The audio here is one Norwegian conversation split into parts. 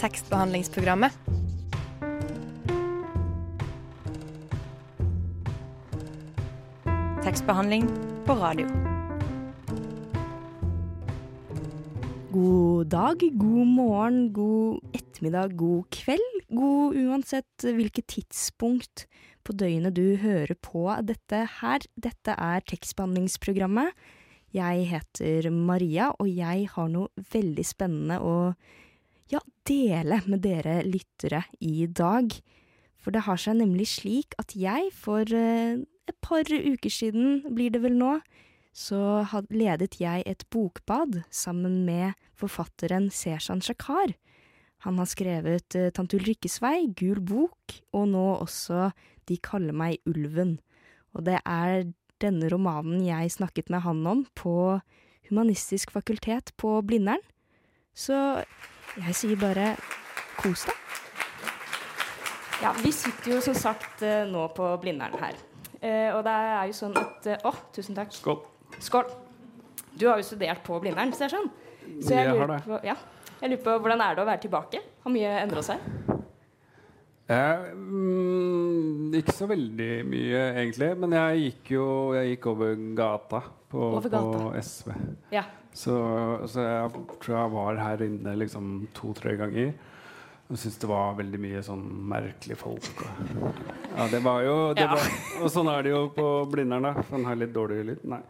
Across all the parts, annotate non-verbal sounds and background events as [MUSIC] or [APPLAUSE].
tekstbehandlingsprogrammet. Tekstbehandling på radio. God dag, god morgen, god ettermiddag, god kveld. God uansett hvilket tidspunkt på døgnet du hører på dette her. Dette er tekstbehandlingsprogrammet. Jeg heter Maria, og jeg har noe veldig spennende å ja, dele med dere lyttere i dag. For det har seg nemlig slik at jeg for eh, et par uker siden, blir det vel nå, så ledet jeg et bokbad sammen med forfatteren Seshan Shakar. Han har skrevet uh, Tante Ulrikkes vei, Gul bok, og nå også De kaller meg Ulven. Og det er denne romanen jeg snakket med han om på Humanistisk fakultet på Blindern. Så jeg sier bare kos deg. Ja, vi sitter jo som sagt eh, nå på Blindern her. Eh, og det er jo sånn at Å, oh, tusen takk. Skål. Skål. Du har jo studert på Blindern, ser jeg sånn. Så jeg, jeg har. På, ja, jeg lurer på hvordan er det å være tilbake? Har mye endra seg? Eh, mm, ikke så veldig mye, egentlig. Men jeg gikk jo jeg gikk over gata på, over gata. på SV. Ja. Så, så, jeg tror jeg var her inne liksom to-tre ganger. Og syntes det var veldig mye sånn merkelige folk. Og, ja, det var jo det Ja. var, Og sånn er det jo på Blindern, da. For den har litt dårlig lyd. Nei.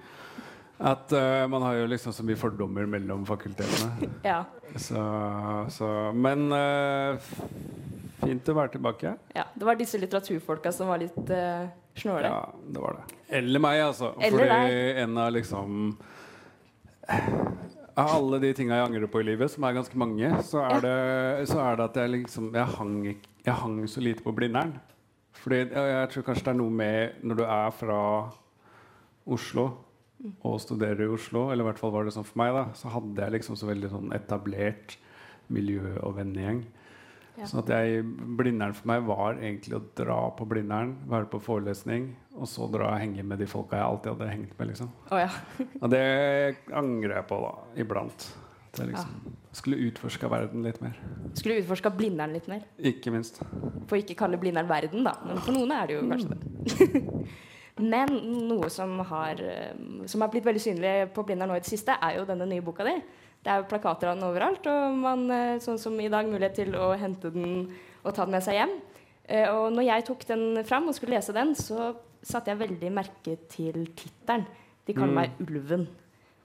At uh, man har jo liksom så mye fordommer mellom fakultetene. Ja. Så, så Men eh, fint å være tilbake. ja. Det var disse litteraturfolka som var litt uh, snåle. Ja, det var det. Eller meg, altså. Eller Fordi en av liksom Av alle de tinga jeg angrer på i livet, som er ganske mange, så er, det, så er det at jeg liksom Jeg hang, jeg hang så lite på Blindern. Fordi jeg tror kanskje det er noe med når du er fra Oslo og studerer i Oslo, eller i hvert fall var det sånn for meg, da, så hadde jeg liksom så veldig sånn etablert miljø og vennegjeng. Ja. Så at jeg, Blindern for meg var egentlig å dra på Blindern, være på forelesning, og så dra og henge med de folka jeg alltid hadde hengt med. liksom. Oh, ja. [LAUGHS] Og det angrer jeg på da, iblant. Jeg liksom skulle utforska verden litt mer. Skulle utforska Blindern litt mer. Ikke minst. For ikke kalle Blindern verden, da. Men for noen er det jo kanskje det. [LAUGHS] Men noe som har, eh, som har blitt veldig synlig på Blindern nå i det siste, er jo denne nye boka di. Det er jo plakater av den overalt, og man, eh, sånn som i dag, mulighet til å hente den og ta den med seg hjem. Eh, Og når jeg tok den fram og skulle lese den, så satte jeg veldig merke til tittelen. De kaller Mm. meg Ulven.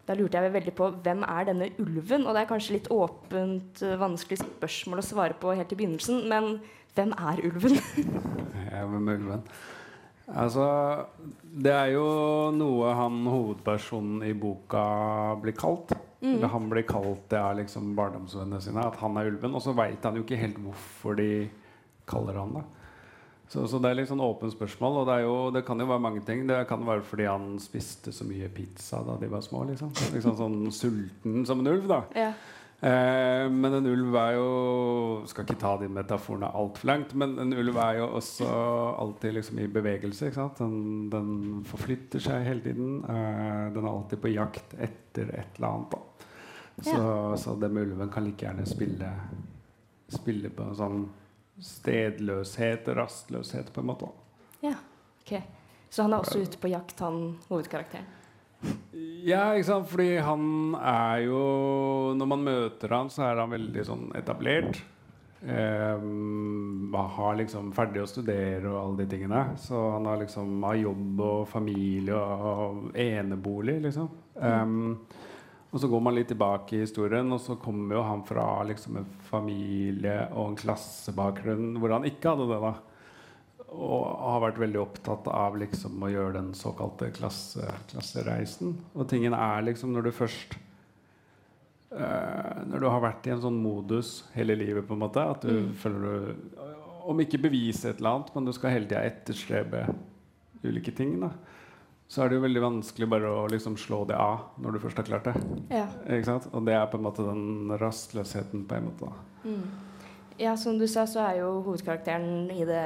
Da lurte jeg veldig på hvem er denne ulven? Og det er kanskje litt åpent, eh, vanskelig spørsmål å svare på helt i begynnelsen, men hvem er ulven? [LAUGHS] ja, hvem er ulven. Altså, det er jo noe han hovedpersonen i boka blir kalt. Eller han blir kalt det av liksom barndomsvennene sine, at han er ulven. Og så veit han jo ikke helt hvorfor de kaller han det. Så, så det er litt sånn åpent spørsmål. Og det, jo, det kan jo være mange ting. Det kan være fordi han spiste så mye pizza da de var små. Liksom, liksom sånn sulten som en ulv, da. Ja. Eh, men en ulv er jo Skal ikke ta de metaforene altfor langt, men en ulv er jo også alltid liksom i bevegelse. Den, den forflytter seg hele tiden. Eh, den er alltid på jakt etter et eller annet. Da. Så, så det med ulven kan like gjerne spille Spille på en sånn stedløshet rastløshet, på en måte. ja. Ok. Så han er også ute på jakt, han hovedkarakteren? Ja, ikke sant? Fordi han er jo Når man møter han, så er han veldig sånn etablert. Um, har liksom ferdig å studere og alle de tingene. Så han har liksom har jobb og familie og enebolig, liksom. Um, og så går man litt tilbake i historien, og så kommer jo han fra liksom en familie og en klassebakgrunn hvor han ikke hadde det. da og har vært veldig opptatt av liksom å gjøre den såkalte klasse, klassereisen. Og tingen er liksom når du først øh, Når du har vært i en sånn modus hele livet, på en måte, at du føler du Om ikke bevise et eller annet, men du skal hele tida etterstrebe ulike ting, da. Så er det jo veldig vanskelig bare å liksom slå det av når du først har klart det. Ja. Og det er på en måte den rastløsheten på en måte. da. ja, som du sa, så er jo hovedkarakteren i det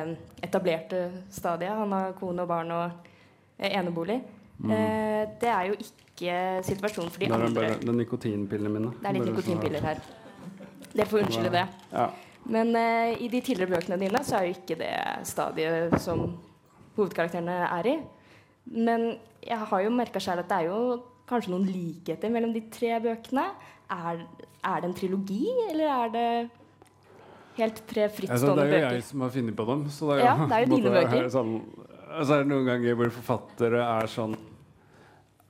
etablerte stadiet. Han har kone og barn og enebolig. enebolig. Eh, det er jo ikke situasjonen for de Det andre. bare det er nikotinpillene mine. Det er litt Bare nikotinpiller her. Det får unnskylde det. Ja. Men eh, i de tidligere bøkene dine så er jo ikke det stadiet som hovedkarakterene er i. Men jeg har jo merka sjøl at det er jo kanskje noen likheter mellom de tre bøkene. Er, er det en trilogi, eller er det helt tre Altså, frittstående det er jo bøker? jeg som har funnet på dem. Så det er, Ja, det er jo [LAUGHS] dine bøker. Sånn, altså, er det noen ganger hvor forfattere er sånn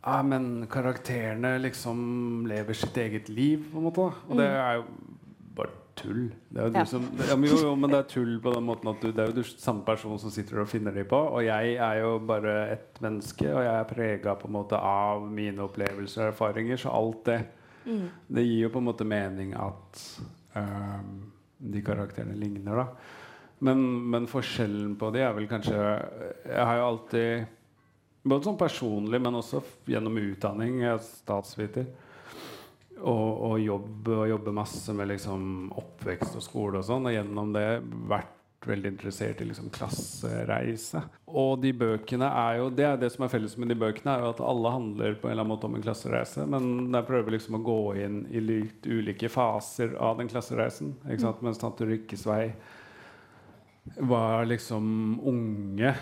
Ja, men karakterene liksom lever sitt eget liv, på en måte. Og det er jo tull. Det er jo du Ja. som, ja, men jo, jo, men det er tull på den måten at du, det er jo du samme person som sitter og finner dem på. Og jeg er jo bare et menneske, og jeg er prega av mine opplevelser og erfaringer. Så alt det Mm. Det gir jo på en måte mening at um, de karakterene ligner, da. Men, men forskjellen på de er vel kanskje Jeg har jo alltid Både sånn personlig, men også gjennom utdanning. Jeg er statsviter. Og, og jobb og jobbe masse med liksom oppvekst og skole og sånn. Og gjennom det vært veldig interessert i liksom klassereise. Og de bøkene er jo Det er det som er felles med de bøkene, er jo at alle handler på en eller annen måte om en klassereise. Men der prøver vi liksom å gå inn i litt ulike faser av den klassereisen. Ikke sant? Mens tante Rykkes vei var liksom unge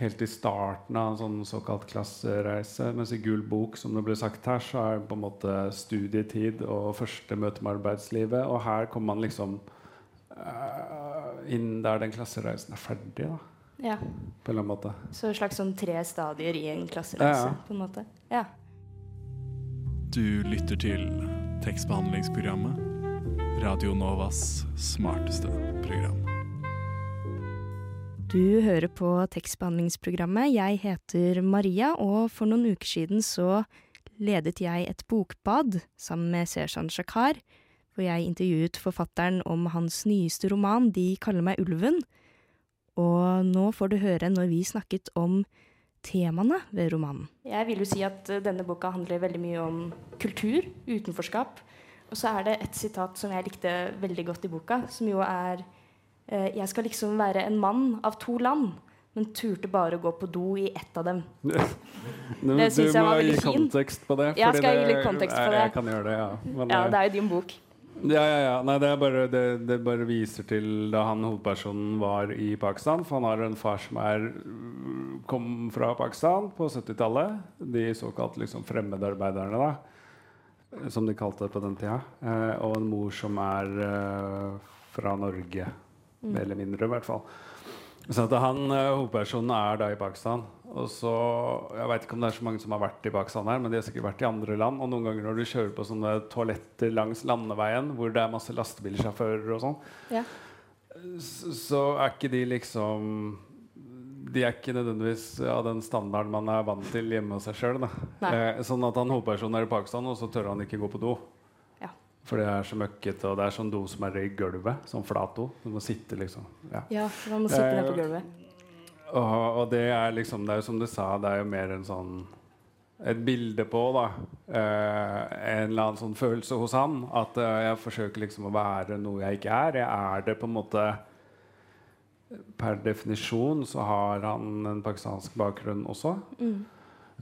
helt i starten av en sånn såkalt klassereise. Mens i Gul bok, som det ble sagt her, så er det på en måte studietid og første møte med arbeidslivet. Og her kommer man liksom uh, inn der den klassereisen er ferdig, da. Ja, På en eller annen måte. Så slags sånn tre stadier i en klassereise, Ja, ja. på en måte. Ja. Du lytter til tekstbehandlingsprogrammet. Radio Novas smarteste program. Du hører på tekstbehandlingsprogrammet. Jeg heter Maria, og for noen uker siden så ledet jeg et bokbad sammen med Seshan Shakar, hvor jeg intervjuet forfatteren om hans nyeste roman De kaller meg ulven. Og nå får du høre når vi snakket om temaene ved romanen. Jeg vil jo si at eh, denne boka handler veldig mye om kultur, utenforskap. Og så er det et sitat som jeg likte veldig godt i boka, som jo er Jeg skal liksom være en mann av to land, men turte bare å gå på do i ett av dem. [LAUGHS] Det syns jeg veldig var Du veldig fin. kontekst på det. Ja, skal jeg gi litt kontekst på det? Jeg kan gjøre det, ja. Men, Ja, eh, det er jo din bok. Ja, ja, ja. Nei, det, bare, det, det bare viser til da han hovedpersonen var i Pakistan. For han har en far som er, kom fra Pakistan på 70-tallet. De såkalt liksom fremmedarbeiderne, da. Som de kalte det på den tida. Eh, og en mor som er eh, fra Norge. Mer eller mindre, i hvert fall. Så at han, eh, hovedpersonen er da i Pakistan. Og så, Jeg vet ikke om det er så mange som har vært i Pakistan, her, men de har sikkert vært i andre land. Og noen ganger når du kjører på sånne toaletter langs landeveien hvor det er masse lastebilsjåfører og sånn, Ja. så, så er ikke de liksom De er ikke nødvendigvis av den standarden man er vant til hjemme hos seg sjøl. Eh, sånn at han hovedpersonen er i Pakistan, og så tør han ikke gå på do. For det er så møkkete, og det er sånn do som er i gulvet. Sånn flat do. Du må sitte, liksom. Ja. ja, man må sitte der på gulvet. Og, og det er liksom Det er jo som du sa, det er jo mer en sånn et bilde på da eh, en eller annen sånn følelse hos han. At eh, jeg forsøker liksom å være noe jeg ikke er. Jeg er det på en måte Per definisjon så har han en pakistansk bakgrunn også. Mm.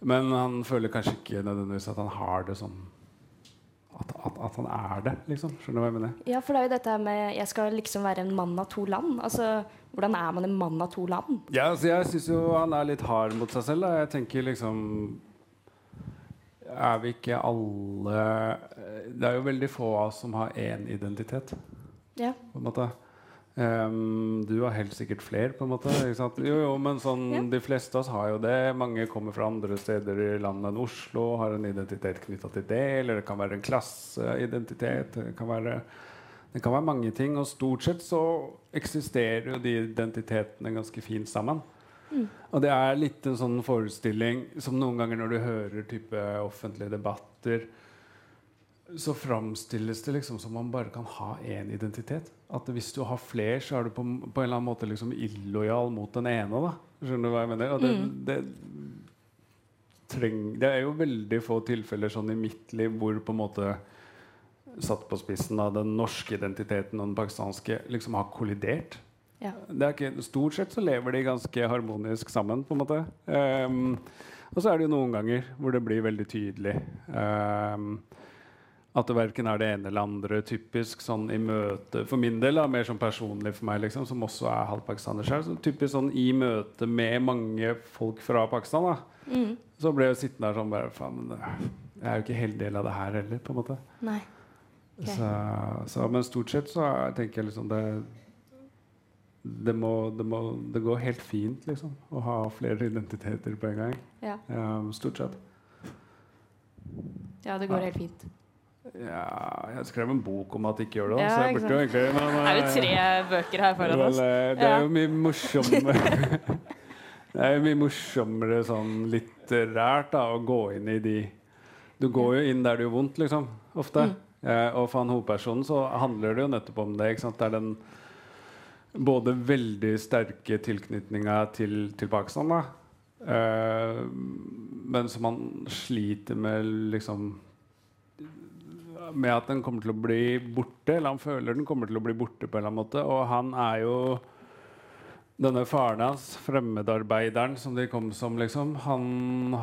Men han føler kanskje ikke nødvendigvis at han har det sånn At, at, at han er det, liksom. Skjønner du hva jeg mener? Ja, for det er jo dette med Jeg skal liksom være en mann av to land. Altså, hvordan er man en mann av to land? Ja, altså jeg syns jo han er litt hard mot seg selv. Da. Jeg tenker liksom Er vi ikke alle Det er jo veldig få av oss som har én identitet, Ja. på en måte. Ehm, du har helt sikkert flere, på en måte. Jo, jo, men sånn, Ja. de fleste av oss har jo det. Mange kommer fra andre steder i landet enn Oslo, har en identitet knytta til det. Eller det kan være en klasseidentitet. Det kan være det kan være mange ting, og stort sett så eksisterer jo de identitetene ganske fint sammen. Og det er litt en sånn forestilling som noen ganger når du hører type offentlige debatter, så framstilles det liksom som man bare kan ha én identitet. At hvis du har flere, så er du på, på en eller annen måte liksom illojal mot den ene. da Skjønner du hva jeg mener? Det, det, treng, det er jo veldig få tilfeller sånn i mitt liv hvor på en måte satt på spissen av den norske identiteten og den pakistanske liksom har kollidert. Ja. Det er ikke, stort sett så lever de ganske harmonisk sammen, på en måte. Um, og så er det jo noen ganger hvor det blir veldig tydelig ehm, At det verken er det ene eller andre. Typisk sånn i møte For min del, da, mer sånn personlig for meg, liksom, som også er halvt pakistaner selv, så typisk sånn i møte med mange folk fra Pakistan, da, Mm. så ble jeg sittende der sånn bare Faen, men jeg er jo ikke helt del av det her heller, på en måte. Nei. Okay. Så, så, men stort sett så er- tenker jeg liksom det det, må, det, må, det går helt fint, liksom, å ha flere identiteter på en gang. Ja. Um, stort sett. ja, det går helt fint. Ja, jeg skrev en bok om at de ikke gjør det, Ja, så jeg burde jo egentlig men, Det er jo eh, tre bøker her foran oss. eh, Det er jo mye morsommere [LAUGHS] Det er jo mye morsommere sånn litterært da, å gå inn i de Du går jo inn der det gjør vondt, liksom. Ofte. Mm. Eh, og for han hovedpersonen så handler det jo nettopp om det. Ikke sant? Det er den både veldig sterke tilknytninga til, til Pakistan, da. Eh, men som han sliter med liksom Med at den kommer til å bli borte. Eller han føler den kommer til å bli borte på en eller annen måte. Og han er jo denne faren hans, fremmedarbeideren som de kom som, liksom, han,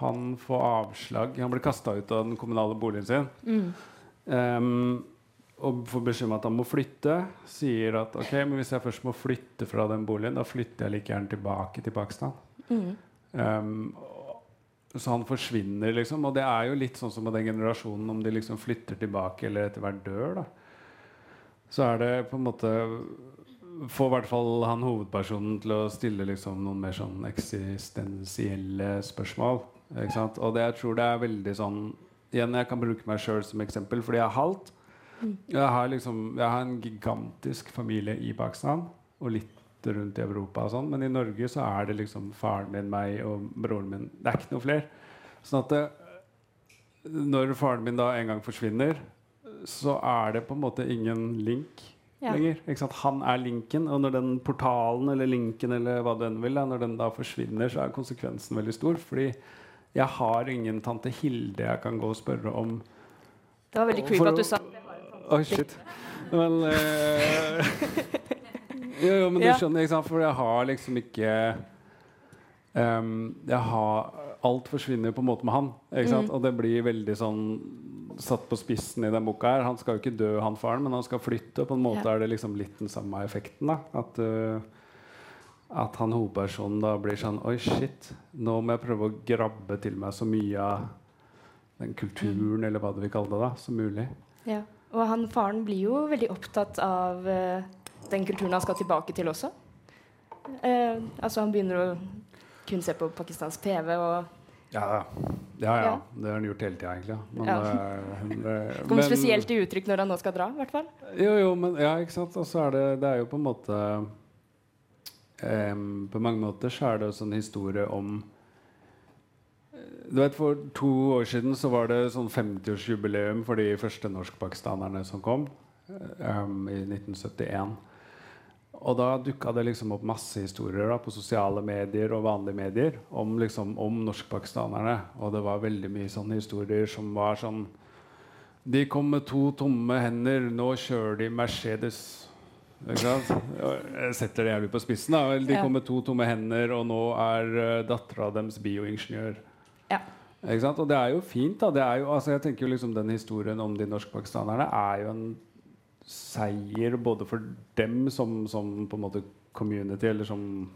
han får avslag. Han blir kasta ut av den kommunale boligen sin. Mm. Um, og får beskjed om at han må flytte. Sier at ok, men hvis jeg først må flytte fra den boligen, da flytter jeg like gjerne tilbake til Pakistan. Mm. Um, så han forsvinner, liksom. Og det er jo litt sånn som med den generasjonen, om de liksom flytter tilbake eller etter hvert dør, da. Så er det på en måte Får i hvert fall han hovedpersonen til å stille liksom noen mer sånn eksistensielle spørsmål. Ikke sant? Og det, jeg tror det er veldig sånn Igjen, jeg kan bruke meg sjøl som eksempel, fordi jeg er halvt. Jeg har, liksom, jeg har en gigantisk familie i Pakistan og litt rundt i Europa. og sånn, Men i Norge så er det liksom faren min, meg og broren min. Det er ikke noe flere. Sånn at det, når faren min da en gang forsvinner, så er det på en måte ingen link Ja. lenger. Han er linken, og når den portalen eller linken eller hva du enn vil, da, når den da forsvinner, så er konsekvensen veldig stor. Fordi jeg har ingen tante Hilde jeg kan gå og spørre om Det var veldig creepy at du sa Oi, shit. Men eh, [LAUGHS] Jo, jo, men du skjønner, ikke sant? For jeg har liksom ikke um, Jeg har Alt forsvinner på en måte med han. Ikke sant? Mm. Og det blir veldig sånn satt på spissen i den boka her. Han skal jo ikke dø, han faren, men han skal flytte. Og på en måte Ja. er det liksom litt den samme effekten. da At uh, at han hovedpersonen da blir sånn Oi, shit. Nå må jeg prøve å grabbe til meg så mye av den kulturen, eller hva du vil kalle det, da, som mulig. Ja. Og han faren blir jo veldig opptatt av eh, den kulturen han skal tilbake til også. Eh, altså Han begynner å kun se på pakistansk TV og Ja, ja. ja, Ja. Det har han gjort hele tida, egentlig. Men, Ja. eh, det- [LAUGHS] kommer men- spesielt til uttrykk når han nå skal dra. i hvert fall. Jo, jo, men ja, ikke sant. Og så er det Det er jo på en måte um, På mange måter så er det også en historie om du vet, For to år siden så var det sånn 50-årsjubileum for de første norskpakistanerne som kom. Um, I 1971. Og da dukka det liksom opp masse historier da, på sosiale medier og vanlige medier om, liksom, om norskpakistanerne. Og det var veldig mye sånne historier som var sånn De kom med to tomme hender, nå kjører de Mercedes. Ikke sant? Jeg setter det jævlig på spissen. da De Ja. kom med to tomme hender, og nå er uh, dattera deres bioingeniør. Ja. Og det er jo fint. da det er jo, altså jeg tenker jo liksom Den historien om de norskpakistanerne er jo en seier både for dem som, som på en måte community, eller som,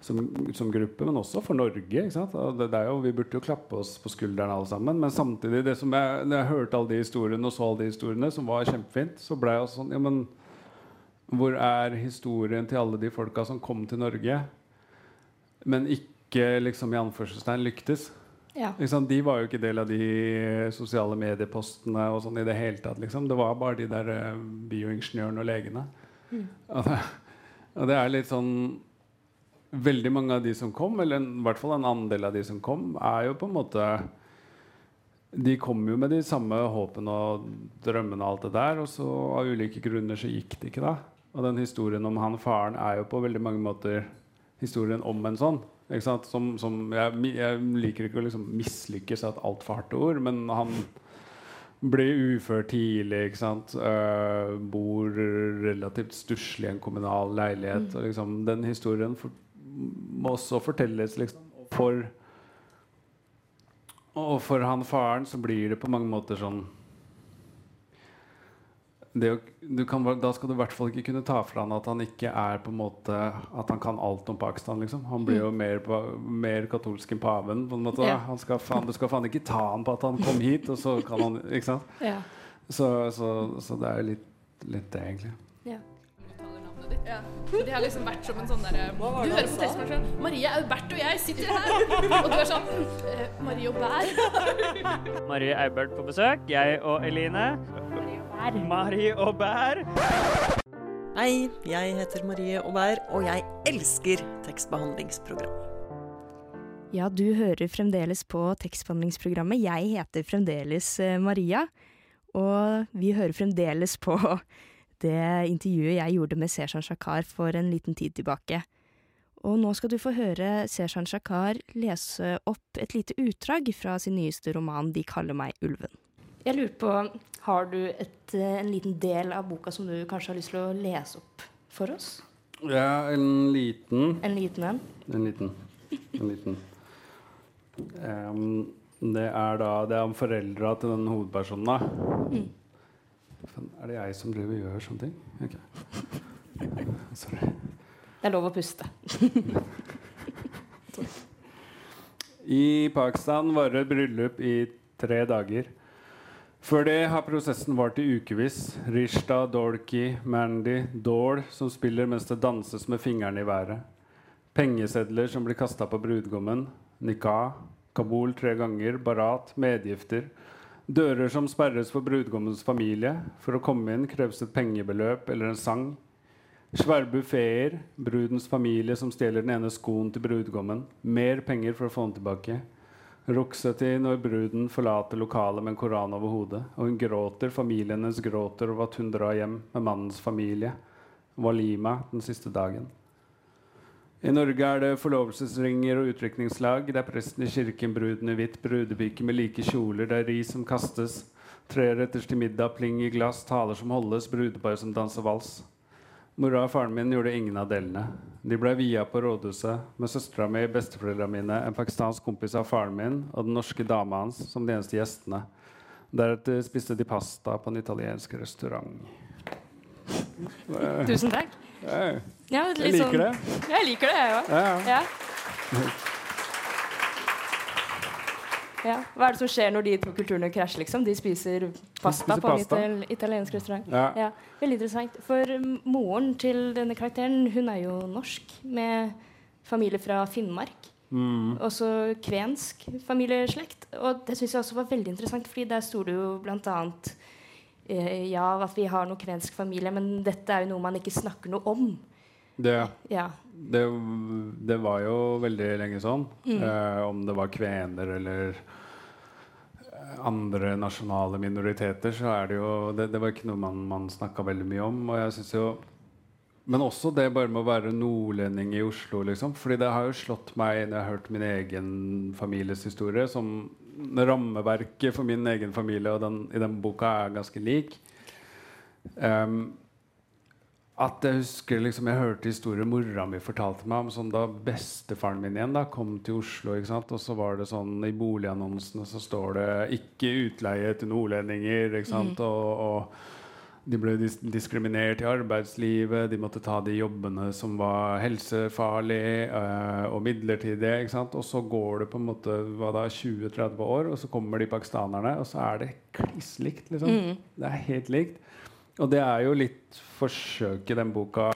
som, som gruppe, men også for Norge. Det, det jo, vi burde jo klappe oss på skuldrene alle sammen. Men samtidig, det som jeg, når jeg hørte alle de historiene og så alle de historiene, som var kjempefint, så ble jeg sånn ja, men Hvor er historien til alle de folka som kom til Norge, men ikke liksom i anførselstegn lyktes? Ja. Liksom. De var jo ikke del av de sosiale mediepostene og sånn i det hele tatt. Liksom. Det var bare de der eh, bioingeniørene og legene. Og, det, og det er litt sånn Veldig mange av de som kom, eller i hvert fall en andel av de som kom, er jo på en måte De kom jo med de samme håpene og drømmene og alt det der, og så av ulike grunner så gikk det ikke, da. Og den historien om han faren er jo på veldig mange måter historien om en sånn. Som, som jeg, jeg liker ikke å liksom mislykkes, av et altfor hardt ord, men han blir ufør tidlig. Eh, bor relativt stusslig i en kommunal leilighet. Og liksom, den historien for, må også fortelles liksom, for Og for han faren så blir det på mange måter sånn det, du kan, da skal du i hvert fall ikke kunne ta fra han at han ikke er på en måte At han kan alt om Pakistan. liksom Han blir jo mer, mer katolsk enn paven. på en måte. Ja. han skal faen, Du skal faen ikke ta han på at han kom hit, og så kan han Ikke sant? Ja. Så, så, så det er jo litt, litt det, egentlig. Ja. ditt. Har liksom vært som en sånn derre Du hører på tekstmaskinen. Marie Aubert og jeg sitter her, og du er sånn Marie Marie Aubert. Marie Aubert på besøk. Jeg og Eline. Marie bær. Hei, jeg heter Marie Aubert, og jeg elsker tekstbehandlingsprogram. Ja, du hører fremdeles på tekstbehandlingsprogrammet. Jeg heter fremdeles eh, Maria, og vi hører fremdeles på det intervjuet jeg gjorde med Seshan Shakar for en liten tid tilbake. Og nå skal du få høre Seshan Shakar lese opp et lite utdrag fra sin nyeste roman De kaller meg ulven. Jeg lurer på, Har du et, eh, en liten del av boka som du kanskje har lyst til å lese opp for oss? Ja, en liten En liten en? En liten. En liten. Um, det er da Det er om foreldra til den hovedpersonen, da. Mm. Er det jeg som driver og gjør sånne ting? Okay. Sorry. Det er lov å puste. I Pakistan varer bryllup i tre dager. Før det har prosessen vart i ukevis. Rishta, Dolki, Mandy, Dahl som spiller mens det danses med fingrene i været. Pengesedler som blir kasta på brudgommen. Nikah. Kabul tre ganger. Barat. Medgifter. Dører som sperres for brudgommens familie. For å komme inn kreves et pengebeløp eller en sang. Svære buffeer, brudens familie som stjeler den ene skoen til brudgommen. Mer penger for å få den tilbake. Ruksati når bruden forlater lokalet med en koran over hodet. Og hun gråter, familien hennes gråter over at hun drar hjem med mannens familie. Walima den siste dagen. I Norge er det forlovelsesringer og utdrikningslag. Det er presten i kirken, bruden i hvitt, brudepike med like kjoler, det er ris som kastes. Treretters til middag, pling i glass, taler som holdes, brudepar som danser vals. Mora og faren min gjorde ingen av delene. De ble via på rådhuset med søstera mi, besteforeldra mine, en pakistansk kompis av faren min og den norske dama hans som de eneste gjestene. Deretter spiste de pasta på en italiensk restaurant. Tusen takk. Ja, Jeg liker det. Jeg liker det, jeg òg. Ja, ja. Ja. Hva er det som skjer når de to kulturene krasjer? liksom? De spiser pasta spiser på en pasta. ital italiensk restaurant. Ja. Ja, Veldig interessant. For moren til denne karakteren hun er jo norsk, med familie fra Finnmark. Mm. Også kvensk familieslekt. Og det syns jeg også var veldig interessant, fordi der sto det jo blant annet eh, ja, at vi har noe kvensk familie, men dette er jo noe man ikke snakker noe om. Det, Ja. det, det var jo veldig lenge sånn. Eh, om det var kvener eller eh, andre nasjonale minoriteter, så er det jo Det, det var ikke noe man, man snakka veldig mye om. Og jeg synes jo Men også det bare med å være nordlending i Oslo, liksom. Fordi det har jo slått meg når jeg har hørt min egen families historie, som rammeverket for min egen familie og den, i den boka er ganske lik. Um, at jeg husker liksom, Jeg hørte historier mora mi fortalte meg om sånn da bestefaren min igjen da kom til Oslo. ikke sant? Og så var det sånn i boligannonsene så står det 'ikke utleie til nordlendinger'. ikke sant? Og, og de ble dis diskriminert i arbeidslivet. De måtte ta de jobbene som var helsefarlige øh, og midlertidige. ikke sant? Og så går det på en måte hva da, 20-30 år, og så kommer de pakistanerne, og så er det kliss likt. liksom. Det er helt likt. Og det er jo litt forsøk i den boka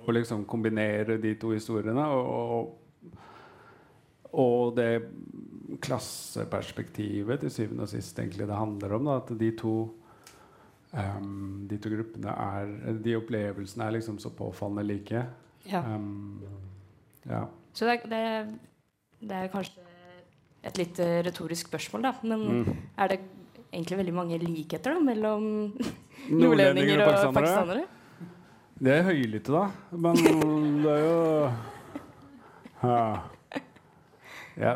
å liksom kombinere de to historiene. Og, og, og det klasseperspektivet til syvende og sist egentlig det handler om. Da, at de to, um, de to gruppene er De opplevelsene er liksom så påfallende like. ja. Um, ja. Så det, det, det er kanskje et litt eh, retorisk spørsmål, da. Men Mm. er det egentlig veldig mange likheter da, mellom [LAUGHS] Nordlendinger og og pakistanere? De Det er høylytte, da. Men [LAUGHS] det er jo ja. ja.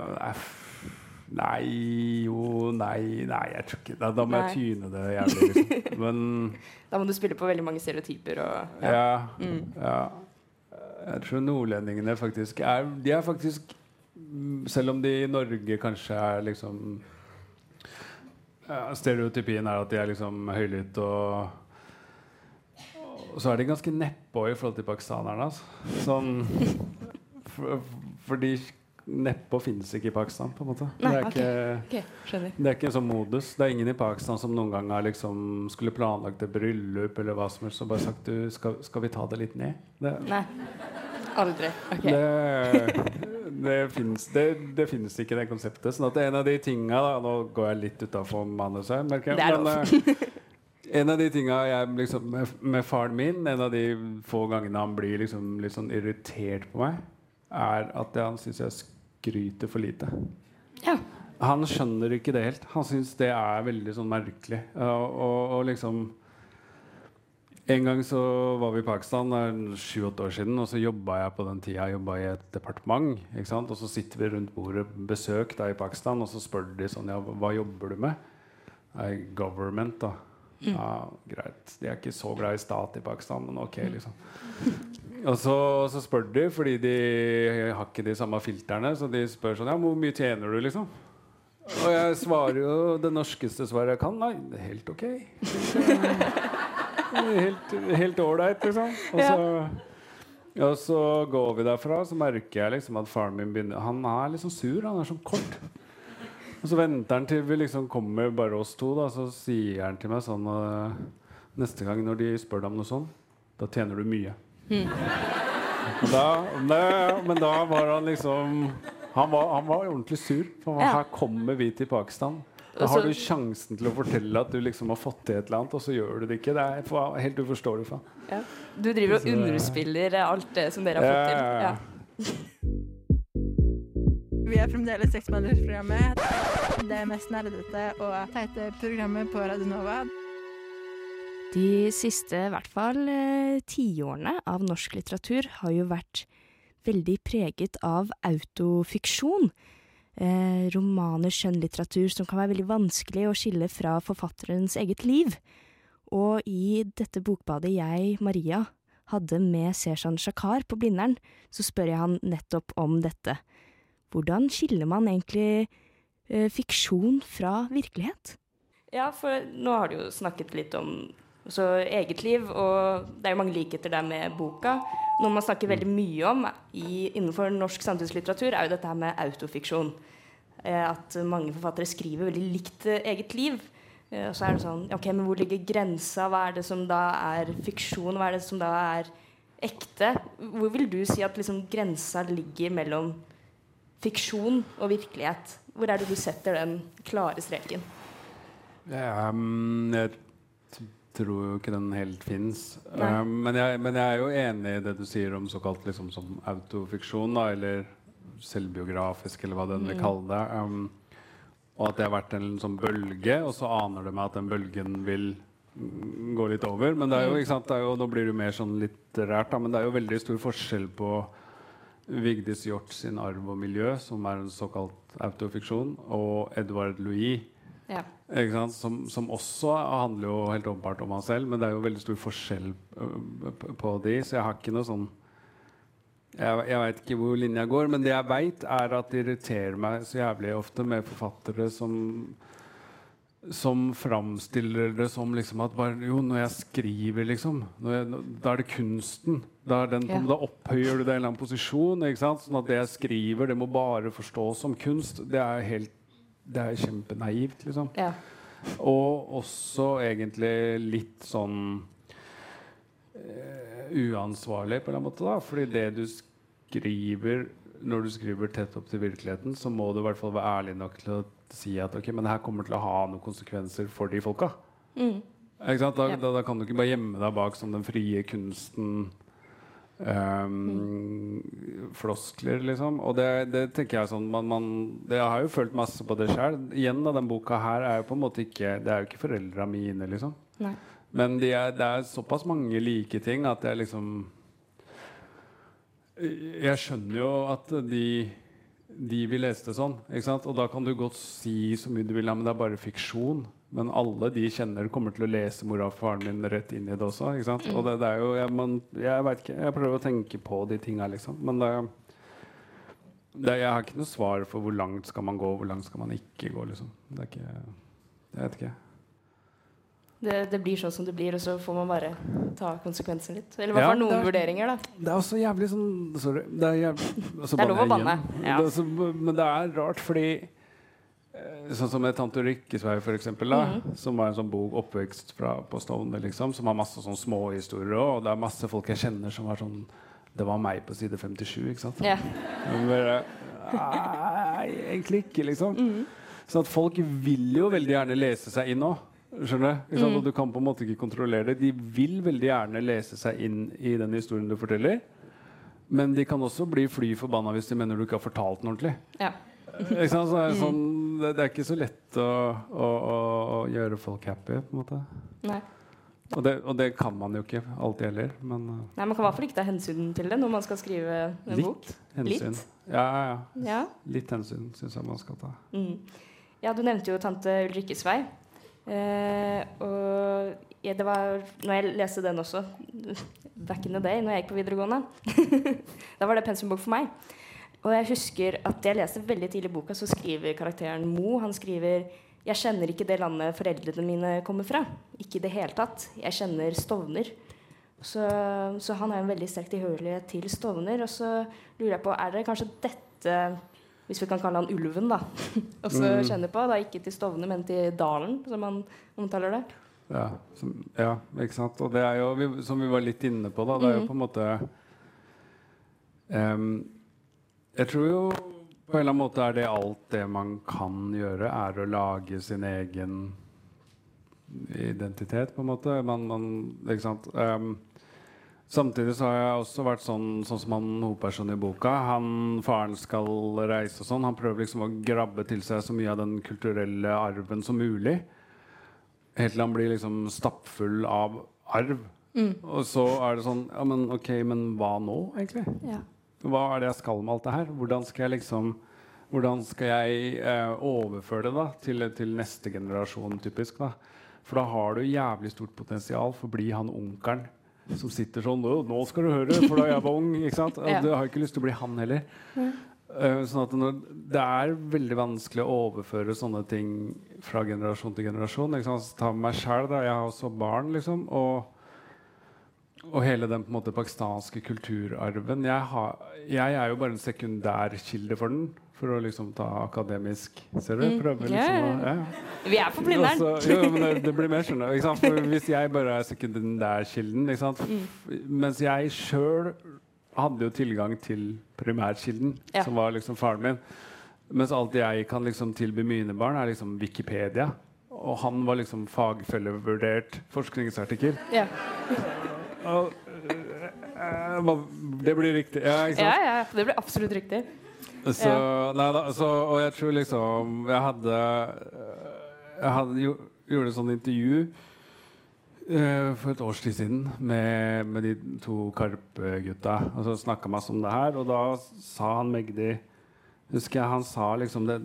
Nei jo Nei, nei, jeg tror ikke Da, da må jeg tyne det jævlig. Liksom. [LAUGHS] Men Da må du spille på veldig mange stereotyper og ja. ja. Mm. ja. Jeg tror nordlendingene faktisk er De er faktisk mm, Selv om de i Norge kanskje er liksom ja, Stereotypien er at de er liksom høylytte og så er de ganske nedpå i forhold til pakistanerne. Altså. Sånn for, Fordi nedpå finnes ikke i Pakistan, på en måte. Nei, det, er ok. ikke, okay, det er ikke en sånn modus. Det er ingen i Pakistan som noen gang har liksom skulle planlagt et bryllup eller hva som helst og bare sagt du, skal, skal vi ta det litt ned? Det, Nei. Aldri. Okay. det, det, finnes, det, det finnes ikke, det konseptet. Sånn at en av de tinga da, Nå går jeg litt utafor manuset, merker jeg. Men, eh, en av de tinga jeg liksom, med, med faren min, en av de få gangene han blir liksom, litt sånn irritert på meg, er at han syns jeg skryter for lite. Ja. Han skjønner ikke det helt. Han syns det er veldig sånn merkelig. Og, og, og liksom En gang så var vi i Pakistan sju-åtte år siden, og så jobba jeg på den tida jeg i et departement. Ikke sant? Og så sitter vi rundt bordet besøk da i Pakistan, og så spør de sånn Ja, hva jobber du med? Nei, government, da. Ja, greit. De er ikke så glad i stat i Pakistan, men ok, liksom. Og så, så spør de, fordi de har ikke de samme filterne, så de spør sånn Ja, hvor mye tjener du, liksom? Og jeg svarer jo det norskeste svaret jeg kan. Nei, det er helt ok. Helt ålreit, liksom. Og så, og så går vi derfra, så merker jeg liksom at faren min begynner Han er liksom sur. Han er sånn kort. Og så venter han til vi liksom kommer bare oss to, da, så sier han til meg sånn øh, Neste gang når de spør deg om noe sånn, da tjener du mye. Mm. Da, det, men da var han liksom Han var, han var ordentlig sur. For Ja. her kommer vi til Pakistan. Da har du sjansen til å fortelle at du liksom har fått til et eller annet, og så gjør du det ikke. Det er helt uforståelig. For. Ja. Du driver og underspiller alt det som dere har fått til. Ja. Vi er fremdeles Seksmannersprogrammet. Det mest nerdete og teite programmet på Radionova. De siste, i hvert fall eh, tiårene av norsk litteratur har jo vært veldig preget av autofiksjon. Eh, romaner, skjønnlitteratur som kan være veldig vanskelig å skille fra forfatterens eget liv. Og i dette bokbadet jeg, Maria, hadde med Seshan Shakar på Blindern, så spør jeg han nettopp om dette. Hvordan skiller man egentlig eh, fiksjon fra virkelighet? Ja, for nå har du jo snakket litt om så eget liv, og det er jo mange likheter der med boka. Noe man snakker veldig mye om i, innenfor norsk samtidslitteratur, er jo dette her med autofiksjon. Eh, at mange forfattere skriver veldig likt eh, eget liv. Eh, og så er det sånn Ok, men hvor ligger grensa? Hva er det som da er fiksjon? Hva er det som da er ekte? Hvor vil du si at liksom grensa ligger mellom fiksjon og virkelighet? Hvor er det du setter den klare streken? Um, jeg t- tror jo ikke den helt fins. Nei. Um, men, men jeg er jo enig i det du sier om såkalt liksom, som autofiksjon, da, eller selvbiografisk, eller hva den vil Mm. kalle det. Um, og at det har vært en sånn bølge, og så aner du meg at den bølgen vil mm, gå litt over. Men det er jo, ikke sant, det jo, nå blir det jo mer sånn litterært, da, men det er jo veldig stor forskjell på Vigdis Hjort sin 'Arv og miljø', som er en såkalt autofiksjon, og Edvard Louis. Ja. Som, som også handler jo helt åpenbart om han selv, men det er jo veldig stor forskjell på de, så jeg har ikke noe sånn Jeg, jeg veit ikke hvor linja går, men det jeg veit, er at det irriterer meg så jævlig ofte med forfattere som som framstiller det som liksom at bare, jo, når jeg skriver, liksom når jeg, Da er det kunsten. Da, er den, Ja. da opphøyer du det i en eller annen posisjon. Ikke sant? Sånn at det jeg skriver, det må bare forstås som kunst. Det er helt Det er kjempenaivt, liksom. Ja. Og også egentlig litt sånn uh, uansvarlig på en eller annen måte. da Fordi det du skriver når du skriver tett opp til virkeligheten, så må du i hvert fall være ærlig nok til å si at ok, men det her kommer til å ha noen konsekvenser for de folka. Mm. Da, Ja. da, da kan du ikke bare gjemme deg bak som den frie kunsten. Um, Floskler, liksom. Og det, det tenker jeg sånn man, man, det, Jeg har jo følt masse på det sjøl. Igjen, da, den boka her er jo på en måte ikke Det er jo ikke foreldra mine, liksom. Nei. Men de er, det er såpass mange like ting at jeg liksom Jeg skjønner jo at de de vil lese det sånn. Og da kan du godt si så mye du vil, ja, men det er bare fiksjon. Men alle de kjenner kommer til å lese mora og faren min rett inn i det også. Ikke sant? Og det, det er jo, jeg, man, jeg vet ikke, jeg prøver å tenke på de tinga, liksom. Men det, det, jeg har ikke noe svar for hvor langt skal man gå, hvor langt skal man ikke gå. liksom. Det er ikke Jeg vet ikke. Det, det blir sånn som det blir, og så får man bare ta konsekvensen litt. Eller i hvert Ja, fall noen er- vurderinger, da. Det er også jævlig sånn Sorry. Det er, jævlig, Det er lov å banne, ja. Er men det er rart, fordi Sånn som med 'Tante Rikkesvei, for eksempel, da, -hmm. som var en sånn bok oppvekst fra, på Stovner, liksom, som har masse sånn småhistorier òg. Og det er masse folk jeg kjenner som var sånn Det var meg på side 57, ikke sant? Men bare, Nei, egentlig ikke, liksom. Mhm. Sånn at folk vil jo veldig gjerne lese seg inn òg. Skjønner du? Mm. Og du kan på en måte ikke kontrollere det. De vil veldig gjerne lese seg inn i den historien du forteller. Men de kan også bli fly forbanna hvis de mener du ikke har fortalt den ordentlig. Ja. Ikke sant? Så det, er Mm. sånn, det, det er ikke så lett å, å, å, gjøre folk happy, på en måte. Nei. Og det, og det kan man jo ikke alltid heller, men uh, Nei, Man kan i hvert fall ikke ta hensyn til det når man skal skrive en bok. litt hensyn. Litt? Ja, ja, ja. Ja. Litt hensyn syns jeg man skal ta. Mm. Ja, du nevnte jo tante Ulrikkes vei. Eh, og ja, det var Når jeg leste den også, [LAUGHS] back in the day, når jeg gikk på videregående, [LAUGHS] da var det pensumbok for meg. Og jeg husker at jeg leste veldig tidlig i boka, så skriver karakteren Mo Han skriver jeg kjenner ikke det landet foreldrene mine kommer fra. Ikke i det hele tatt. Jeg kjenner Stovner. Så, så han har en veldig sterk tilhørighet til Stovner. Og så lurer jeg på, er det kanskje dette hvis vi kan kalle han Ulven, da. [LAUGHS] også Mm. kjenner på. Da ikke til Stovner, men til Dalen, som han omtaler det. Ja, som, ja, ikke sant. Og det er jo, vi, som vi var litt inne på, da, det er jo Mhm. på en måte em, Jeg tror jo på en eller annen måte er det alt det man kan gjøre, er å lage sin egen identitet, på en måte. Man, man, ikke sant. Um, samtidig så har jeg også vært sånn, sånn som han hovedpersonen i boka. Han, faren skal reise og sånn. Han prøver liksom å grabbe til seg så mye av den kulturelle arven som mulig. Helt til han blir liksom stappfull av arv. Mm. Og så er det sånn Ja, men ok, men hva nå, egentlig? Ja. Hva er det jeg skal med alt det her? Hvordan skal jeg liksom Hvordan skal jeg eh, overføre det da til, til neste generasjon, typisk? da For da har du jævlig stort potensial for å bli han onkelen som sitter sånn 'Nå skal du høre, for da jeg var ung.' ikke sant? [LAUGHS] Og Ja. Du har ikke lyst til å bli han heller. Eh, sånn at når, Det er veldig vanskelig å overføre sånne ting fra generasjon til generasjon. Ikke sant? Så Ta meg sjæl, da. Jeg har også barn, liksom. Og, og hele den måte pakistanske kulturarven. Jeg, har, jeg er jo bare en sekundærkilde for den. For å liksom ta akademisk Ser du? Mm. Prøver liksom å ja. Vi er på Blindern. Altså, jo, men det, det blir mer skjønner du, Hvis jeg bare er sekundærkilden? Mm. Mens jeg sjøl hadde jo tilgang til primærkilden, Ja. som var liksom faren min. Mens alt jeg kan liksom tilby mine barn, er liksom Wikipedia. Og han var liksom fagfellevurdert forskningsartikkel. Ja. Og, eh, det blir riktig. Ja, ikke sant? ja, ja. Det blir absolutt riktig. Så, nei, da, så, og jeg tror liksom Jeg hadde Jeg hadde jo, gjorde et sånt intervju uh, for et års tid siden med, med de to Karpe-gutta. Og så snakka masse om det her, og da sa han Magdi Husker jeg han sa liksom det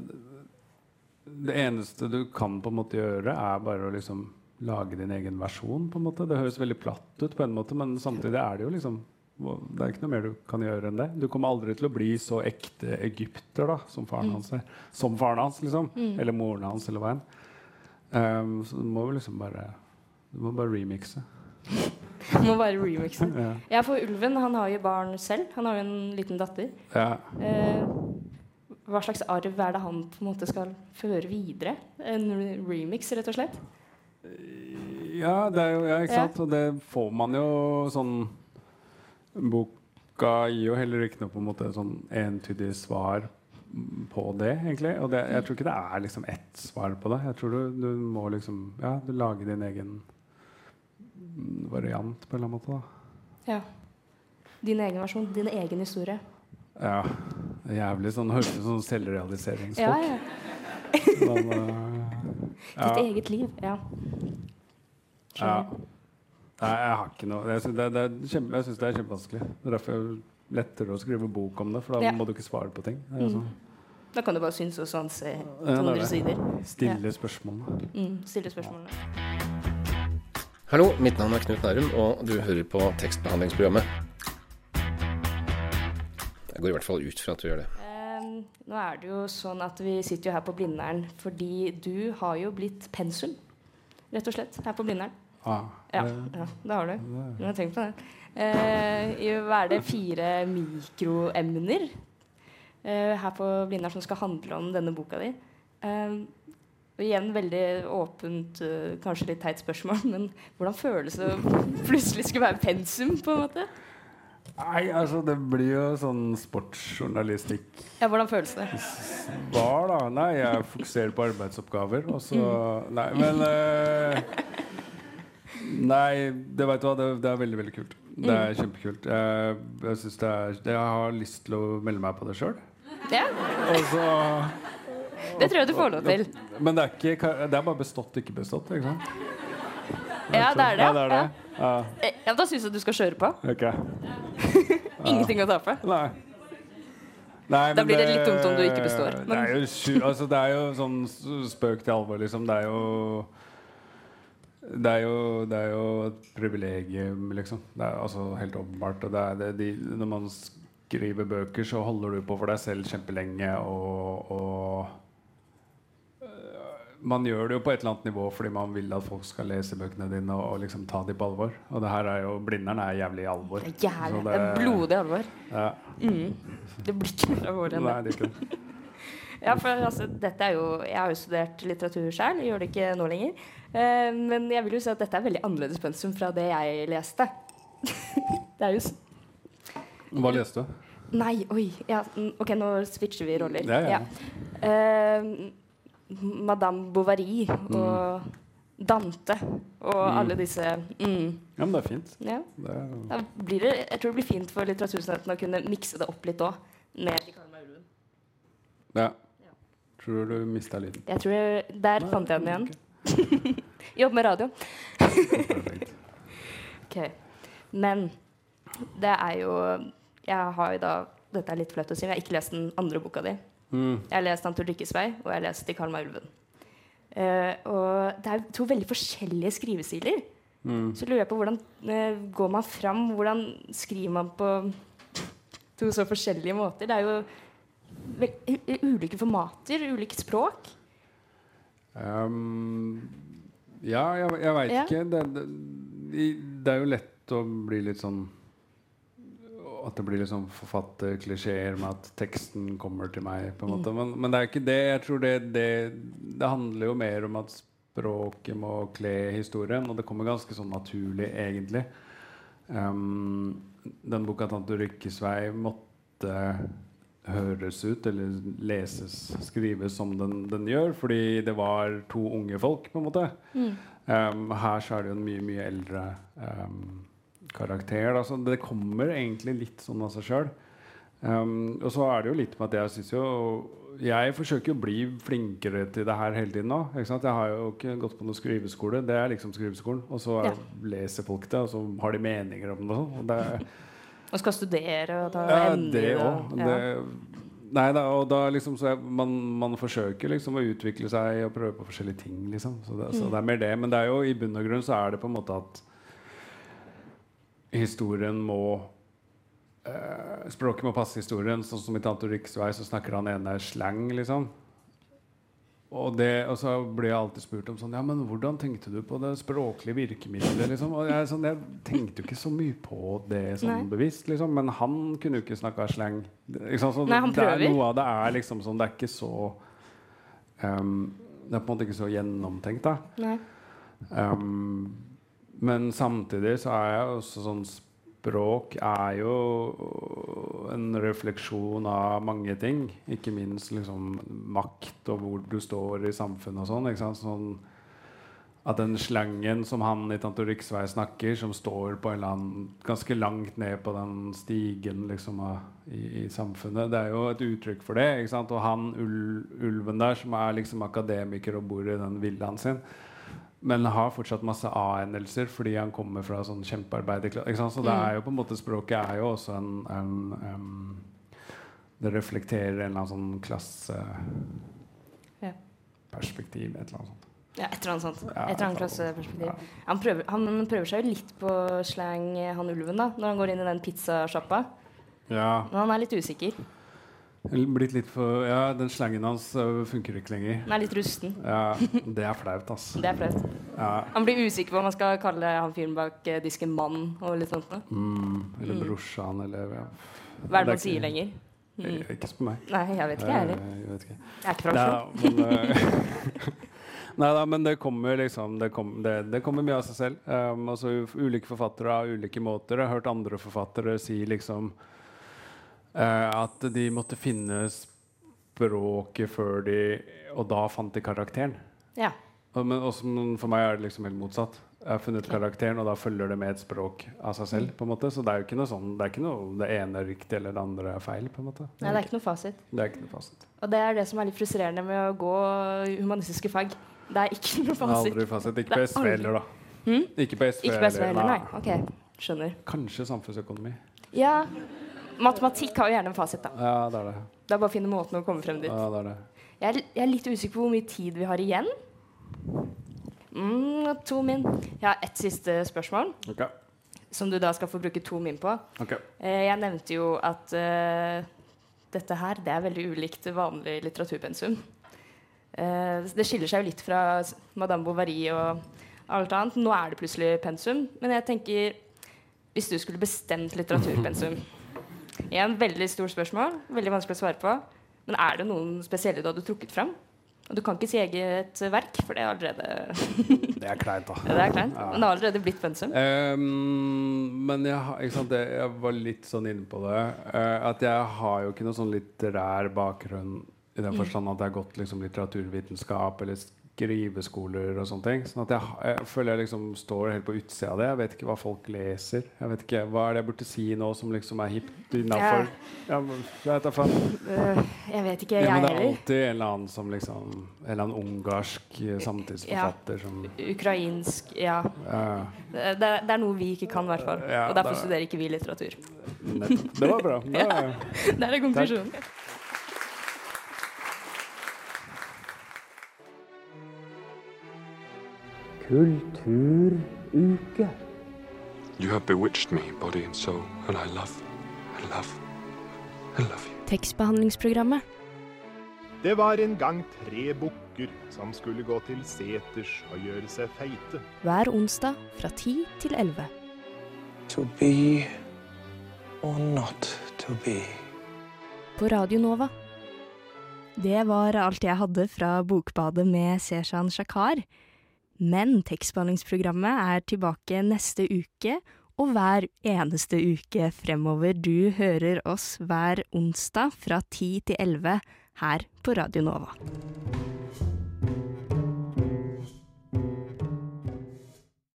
Det eneste du kan på en måte gjøre, er bare å liksom lage din egen versjon. på en måte Det høres veldig platt ut, på en måte men samtidig er det jo liksom det er ikke noe mer du kan gjøre enn det. Du kommer aldri til å bli så ekte egypter da, som faren Mm. hans er. Som faren hans, liksom. Mm. Eller moren hans, eller hva enn. Um, så du må jo liksom bare Du må bare remixe. Du Må bare remixe. [LAUGHS] Ja. Ja, for Ulven han har jo barn selv. Han har jo en liten datter. Ja. Eh, hva slags arv er det han på en måte skal føre videre? En remix, rett og slett? Ja, det er jo, ja, ikke sant? Og det får man jo sånn Boka gir jo heller ikke noe på en måte sånn entydig svar på det, egentlig. Og det, jeg tror ikke det er liksom ett svar på det. Jeg tror du, du må liksom Ja, du lager din egen variant på en eller annen måte, da. Ja. Din egen versjon, din egen historie. Ja. Jævlig sånn Høres ut som sånn selvrealiseringsfolk. Ja, ja. [LAUGHS] Men, uh, Ditt eget liv. Ja. Ja. Nei, jeg har ikke noe Jeg syns det, det, kjempe, det er kjempevanskelig. Det er derfor det er lettere å skrive bok om det, for da Ja. må du ikke svare på ting. Mm. sånn. Da kan du bare synes og sanse Ja, andre det. sider. Stille Ja. spørsmålene. Mm, stille spørsmålene. Hallo, mitt navn er Knut Nærum, og du hører på tekstbehandlingsprogrammet. Jeg går i hvert fall ut fra at du gjør det. Nå er det jo sånn at vi sitter jo her på Blindern fordi du har jo blitt pensum. rett og slett, her på Blindern. Ah, Ja, ja, det har du. Du har tenkt på det. Eh, hva er det fire mikroemner eh, her på Blindern som skal handle om denne boka di? Eh, og igjen veldig åpent, eh, kanskje litt teit spørsmål, [LAUGHS] men hvordan føles det å plutselig skulle være pensum, på en måte? Nei, altså det blir jo sånn sportsjournalistikk Ja, hvordan føles det? var, da. Nei, jeg fokuserer på arbeidsoppgaver, og så Nei, men uh, Nei, det vet du hva, det, det er veldig, veldig kult. Det er kjempekult. Jeg, jeg, det er, jeg har lyst til å melde meg på det sjøl. Ja, Og så det tror jeg du får lov til. Men det er, ikke, det er bare bestått, ikke bestått. Ikke sant? Ja, det er det. Ja, det er det. Ja. Ja, da syns jeg du skal kjøre på. Ok. [LAUGHS] Ingenting å tape. Nei. Nei, Da blir det litt dumt om du ikke består, Det er jo, altså, det er jo sånn spøk til alvor, liksom. Det er jo det er, jo, det er jo et privilegium, liksom. Det er altså helt åpenbart. Det det, de, når man skriver bøker, så holder du på for deg selv kjempelenge. Og, og man gjør det jo på et eller annet nivå fordi man vil at folk skal lese bøkene dine og, og liksom ta dem på alvor. Og det her er jo Blindern er jævlig alvor. Det er jævlig. det, Det er blodig alvor. Ja. Mm. Det blir ikke mer alvor enn det. [LAUGHS] Ja, for altså, dette er jo, jeg har jo studert litteratur sjøl, gjør det ikke nå lenger. Eh, men jeg vil jo si at dette er veldig annerledes pensum fra det jeg leste. [LAUGHS] det er jo Hva leste du? Nei, oi. Ja, mm, ok, nå switcher vi roller. Ja, ja. Eh, Madame Bovary og Dante og Mm. alle disse mm, Ja, men det er fint. ja. Det er, Da blir det, jeg tror det blir fint for litteraturstudentene å kunne mikse det opp litt òg. Med ja. Tror du mista lyden? Jeg tror jeg, Der Nei, fant jeg den igjen. Okay. [LAUGHS] Jobb med radio. Perfekt. [LAUGHS] Ok. Men det er jo Jeg har jo da Dette er litt flaut å si, men jeg har ikke lest den andre boka di. Mm. Jeg har lest den Lykkes vei', og jeg har lest 'De Karl Ulven'. Uh, og det er to veldig forskjellige skrivestiler. Mm. Så lurer jeg på hvordan uh, går man fram? Hvordan skriver man på to så forskjellige måter? Det er jo ulike formater, ulike språk. Um, ja, jeg, jeg veit Ja. ikke. Det, det, det er jo lett å bli litt sånn At det blir liksom forfatterklisjeer med at teksten kommer til meg. på en måte Men, men det er ikke det. Jeg tror det, det, det handler jo mer om at språket må kle historien, og det kommer ganske sånn naturlig, egentlig. Um, den boka 'Tante Rykkes vei' måtte høres ut eller leses, skrives som den, den gjør, fordi det var to unge folk, på en måte. Um, her så er det jo en mye, mye eldre um, karakter. Da. Så det kommer egentlig litt sånn av seg sjøl. Um, og så er det jo litt med at jeg syns jo Jeg forsøker å bli flinkere til det her hele tiden nå. Jeg har jo ikke gått på noen skriveskole. Det er liksom skriveskolen. Og så Ja. leser folk det, og så har de meninger om det. og sånn. Det [LAUGHS] Og skal studere og ta ja, det òg. ja. Nei da, og da liksom så jeg, man, man forsøker liksom å utvikle seg og prøve på forskjellige ting, liksom. Så det, så Mm. det er mer det. Men det er jo i bunn og grunn så er det på en måte at historien må eh, Språket må passe historien. Sånn som i 'Tante Riksvei' så snakker han ene slang, liksom. Og, det, og så blir jeg alltid spurt om sånn Ja, men hvordan tenkte du på det språklige virkemiddelet? Liksom? Og jeg, sånn, jeg tenkte jo ikke så mye på det sånn Nei. bevisst, liksom. Men han kunne jo ikke snakka slang. Liksom, Så Nei, han det er noe av det er liksom sånn Det er ikke så um, Det er på en måte ikke så gjennomtenkt, da. Nei. Um, men samtidig så er jeg også sånn Språk er jo en refleksjon av mange ting. Ikke minst liksom makt og hvor du står i samfunnet og sånn. ikke sant? Sånn at den slangen som han i Tante Riksvei snakker, som står på en eller annen ganske langt ned på den stigen liksom, av, i, i samfunnet, det er jo et uttrykk for det. Og han ul ulven der, som er liksom akademiker og bor i den villaen sin, men har fortsatt masse A-endelser fordi han kommer fra sånn kjempearbeiderklasse. Så det Mm. er jo på en måte språket er jo også en, en em, Det reflekterer en eller annen sånn Ja. klasseperspektiv. Et eller annet sånt. Ja, et eller annet sånt. Et eller annet klasseperspektiv. Han, prøver, han prøver seg jo litt på slang, han ulven, da, når han går inn i den pizzasjappa. Ja. Men han er litt usikker. Blitt litt for Ja, den slangen hans øh, funker ikke lenger. Den er litt rusten. Ja, det er flaut, altså. Det er flaut. Ja. Han blir usikker på om han skal kalle han fyren bak eh, disken mann og litt sånt noe. Mm, eller Mm. brorsan, eller ja. Hva er det man sier lenger? Mm. Ikke spør meg. Nei, jeg vet ikke, jeg heller. Eh, Jeg vet ikke. Jeg er ikke fra Oslo. men, eh, [LAUGHS] [LAUGHS] Nei da, men det kommer liksom Det, kom, det, det kommer mye av seg selv. Um, altså, ulike forfattere har ulike måter. Jeg har hørt andre forfattere si liksom eh, at de måtte finne språket før de Og da fant de karakteren. Ja. Og, men også, for meg er det liksom helt motsatt. Jeg har funnet karakteren, og da følger det med et språk av seg selv. på en måte Så det er jo ikke noe sånn Det er ikke noe det ene er riktig eller det andre er feil. på en måte Nei, det er ikke noe fasit. Det er ikke noe fasit. Og det er det som er litt frustrerende med å gå humanistiske fag. Det er ikke noe fasit. aldri fasit. Ikke på SV heller, da. Hmm? Ikke på SV Ikke på SV heller, nei. Ok, skjønner. Kanskje samfunnsøkonomi. Ja, matematikk har jo gjerne en fasit, da. Ja, det er det. Det er bare å finne måten å komme frem dit. Ja, det er det. Jeg er, jeg er litt usikker på hvor mye tid vi har igjen. Mm, to min. Jeg har ett siste spørsmål, Okay. som du da skal få bruke to min på. Okay. Eh, jeg nevnte jo at eh, dette her det er veldig ulikt vanlig litteraturpensum. Eh, det skiller seg jo litt fra Madame Bovary og alt annet. Nå er det plutselig pensum. Men jeg tenker Hvis du skulle bestemt litteraturpensum [LAUGHS] Igjen veldig stort spørsmål. Veldig vanskelig å svare på. Men er det noen spesielle du hadde trukket fram? Og du kan ikke si eget verk, for det er allerede Det er kleint, da. [LAUGHS] Det er kleint. Ja. Men det har allerede blitt pensum. Um, men jeg, sant, jeg var litt sånn inne på det. uh, at jeg har jo ikke noe sånn litterær bakgrunn i den Mm. forstand at jeg har gått liksom, litteraturvitenskap eller skriveskoler og sånne ting. Sånn at jeg, jeg føler jeg liksom står helt på utsida av det. Jeg vet ikke hva folk leser. Jeg vet ikke, Hva er det jeg burde si nå som liksom er hipt innafor? Ja, jeg vet. Øh, jeg vet ikke, Ja, jeg men det er alltid en eller annen som liksom En eller annen ungarsk samtidsforfatter samtidsforfatter som Ukrainsk Ja. Ja. Det, det er- noe vi ikke kan, i hvert fall. Ja, og derfor det- studerer ikke vi litteratur. Nettopp. Det var bra. Det Ja, var- [LAUGHS] det er konklusjonen. Kulturuke. You have bewitched me, body and soul, and I love, I love, I love you. Tekstbehandlingsprogrammet. Det var en gang tre bukker som skulle gå til seters og gjøre seg feite. Hver onsdag fra 10 til 11. To be or not to be. På Radio Nova. Det var alt jeg hadde fra Bokbadet med Seshan Shakar. Men tekstbehandlingsprogrammet er tilbake neste uke, og hver eneste uke fremover. Du hører oss hver onsdag fra 10 til 11 her på Radio Nova.